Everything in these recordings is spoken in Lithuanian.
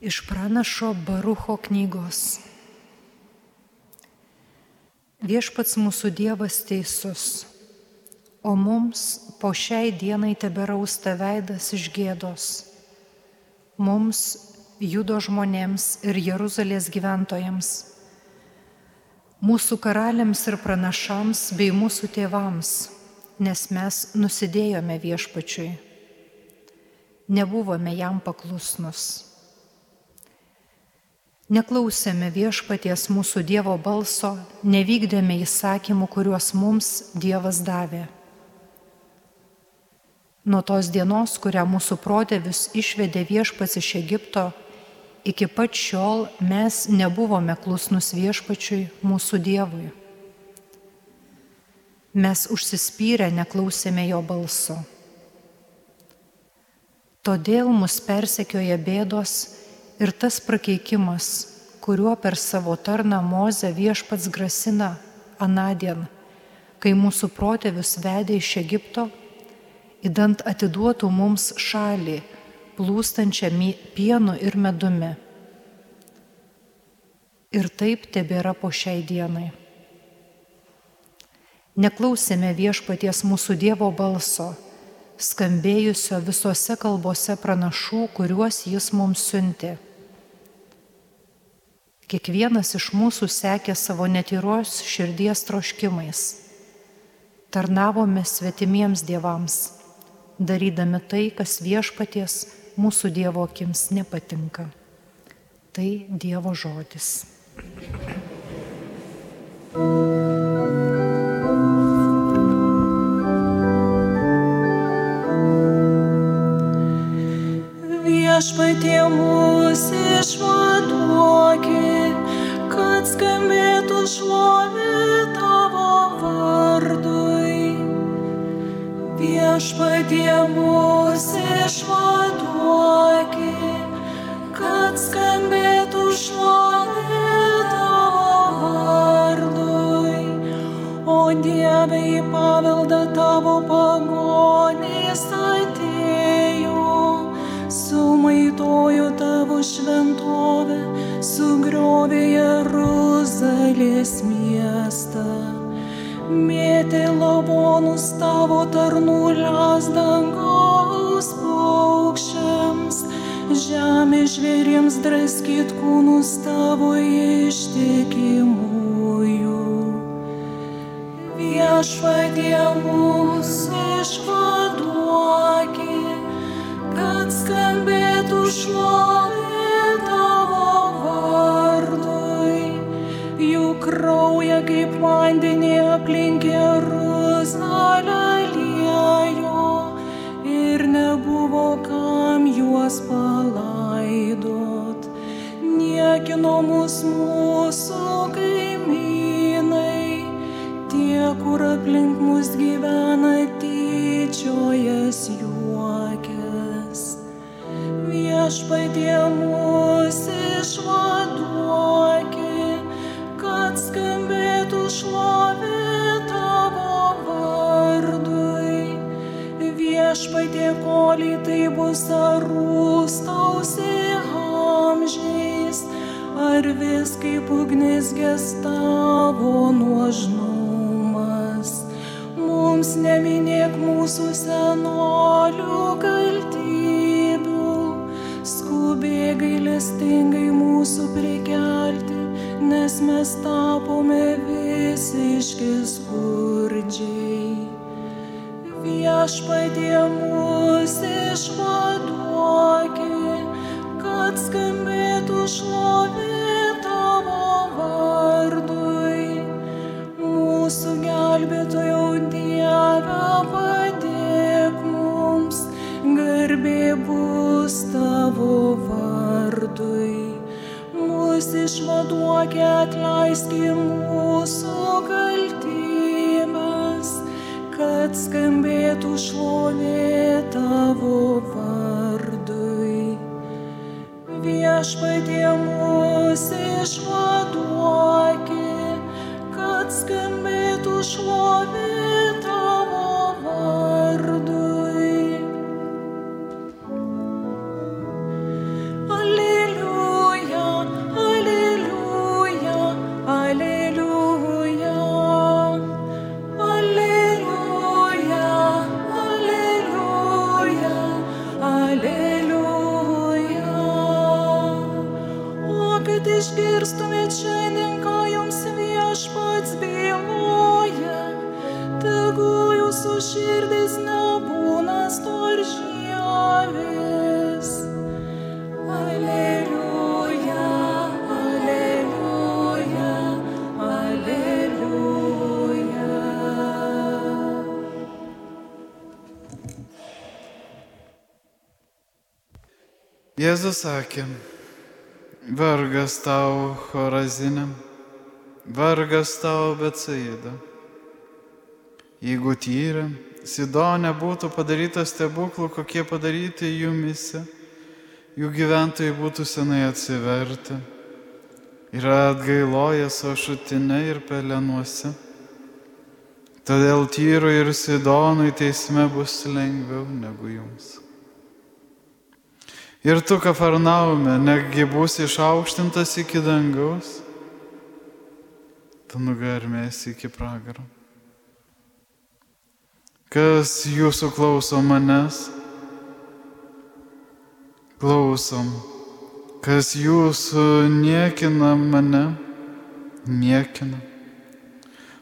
Iš pranašo Barucho knygos. Viešpats mūsų Dievas teisus, o mums po šiai dienai teberausta veidas iš gėdos. Mums, judo žmonėms ir Jeruzalės gyventojams, mūsų karaliams ir pranašams bei mūsų tėvams, nes mes nusidėjome viešpačiui, nebuvome jam paklusnus Neklausėme viešpaties mūsų Dievo balso, nevykdėme įsakymų, kuriuos mums Dievas davė. Nuo tos dienos, kurią mūsų protėvis išvedė viešpats iš Egipto, iki pat šiol mes nebuvome klusnus viešpačiui mūsų Dievui. Mes užsispyrę neklausėme jo balso. Todėl mus persekioja bėdos ir tas prakeikimas, kuriuo per savo tarną Mozę viešpats grasina anadien, kai mūsų protėvius vedė iš Egipto, įdant atiduotų mums šalį, plūstančią pienu ir medumi. Ir taip tebėra po šiai dienai. Neklausėme viešpaties mūsų Dievo balso, skambėjusio visose kalbose pranašų, kuriuos jis mums siuntė Kiekvienas iš mūsų sekė savo netyros širdies troškimais. Tarnavome svetimiems dievams, darydami tai, kas viešpaties mūsų Dievo akims nepatinka. Tai Dievo žodis. Viešpatie mūsų išvaduokit šlovė tavo vardui. Viešpatie mūsų išvaduoki, kad skambėtų šlovė tavo vardui. O Dieve į paveldą tavo pagonys atėjo, sumaitojo tavo šventovę sugriovė Jeruzalės miestą, mėtė lavonus tavo tarnų lasdangaus paukščiams, žemė žvėriems draskyt kūnus tavo ištikimųjų. Viešpatie mūsų Viešpatie mūsų išvaduok skambėtų šlovė tavo vardui. Viešpatie koliai tai bus ar rūstausi amžiais, ar vis kaip ugnis gestavo nuožnumas. Mums neminėk mūsų senolių kaltybių, Viešpatie mūsų išvaduokė, kad skambėtų šlovė tavo vardui. Mūsų gelbėtojau Dieve padėk mums, garbė bus tavo vardui mus išvaduokė, atleiski mūsų kaltybės, kad skambėtų šlovė tavo vardui. Viešpatie mūsų išvaduokė, kad skambėtų šlovė išgirstumėt šiandien, ką jums viešpats byloja, tegul jūsų širdis nebūna storžyavės. Aleliuja, aleliuja, aleliuja. Jėzus sakė, vargas tau chorazinė, vargas tau betsaida. Jeigu tyra, Sidonė būtų padarytas stebuklų, kokie padaryti jumise, jų gyventojai būtų senai atsiverti ir atgailoję savo šutinę ir pelenuose. Todėl tyrui ir Sidonui teisme bus lengviau negu jums. Ir tu, kafarnaume, negi būsi išaukštintas iki dangaus, tu nugarmėsi iki pragaro. Kas jūsų klauso manęs? Klausom. Kas jūsų niekina mane? Niekina.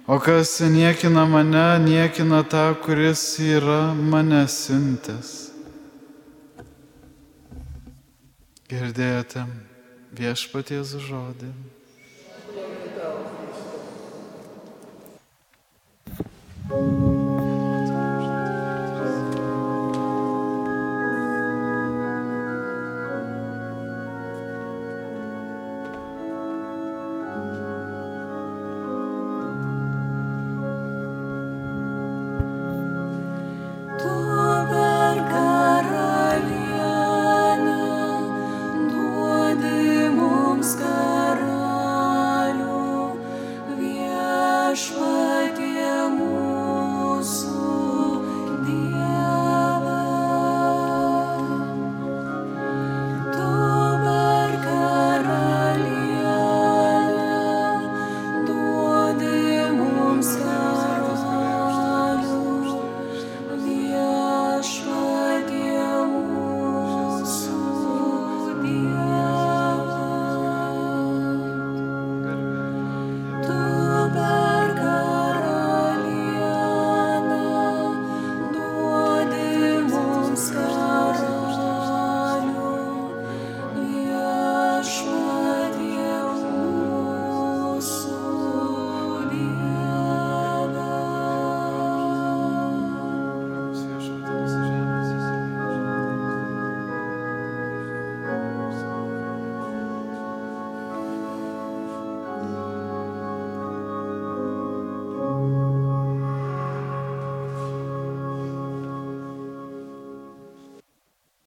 O kas niekina mane, niekina tą, kuris yra mane siuntęs. Girdėjote viešpaties žodį.